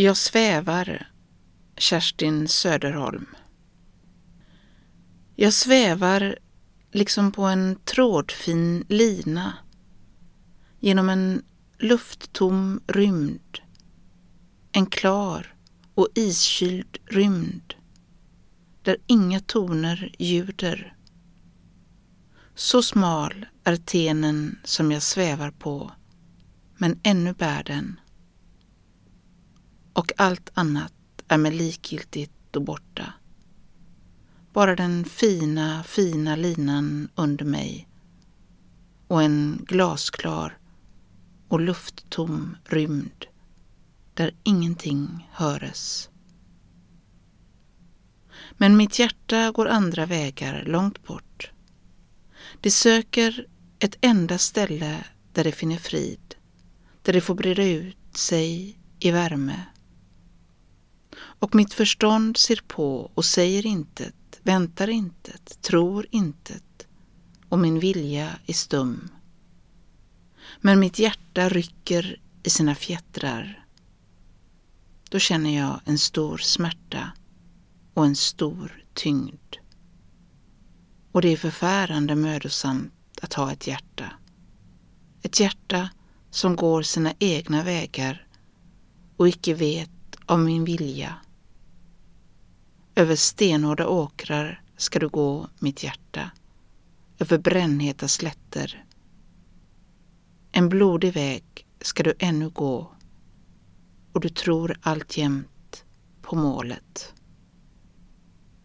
Jag svävar, Kerstin Söderholm. Jag svävar liksom på en trådfin lina genom en lufttom rymd. En klar och iskyld rymd där inga toner ljuder. Så smal är tenen som jag svävar på, men ännu bär den. Och allt annat är mig likgiltigt och borta. Bara den fina, fina linan under mig och en glasklar och lufttom rymd där ingenting höres. Men mitt hjärta går andra vägar långt bort. Det söker ett enda ställe där det finner frid, där det får breda ut sig i värme. Och mitt förstånd ser på och säger intet, väntar intet, tror intet och min vilja är stum. Men mitt hjärta rycker i sina fjättrar. Då känner jag en stor smärta och en stor tyngd. Och det är förfärande mödosamt att ha ett hjärta. Ett hjärta som går sina egna vägar och icke vet av min vilja. Över stenhårda åkrar ska du gå, mitt hjärta, över brännheta slätter. En blodig väg ska du ännu gå och du tror alltjämt på målet.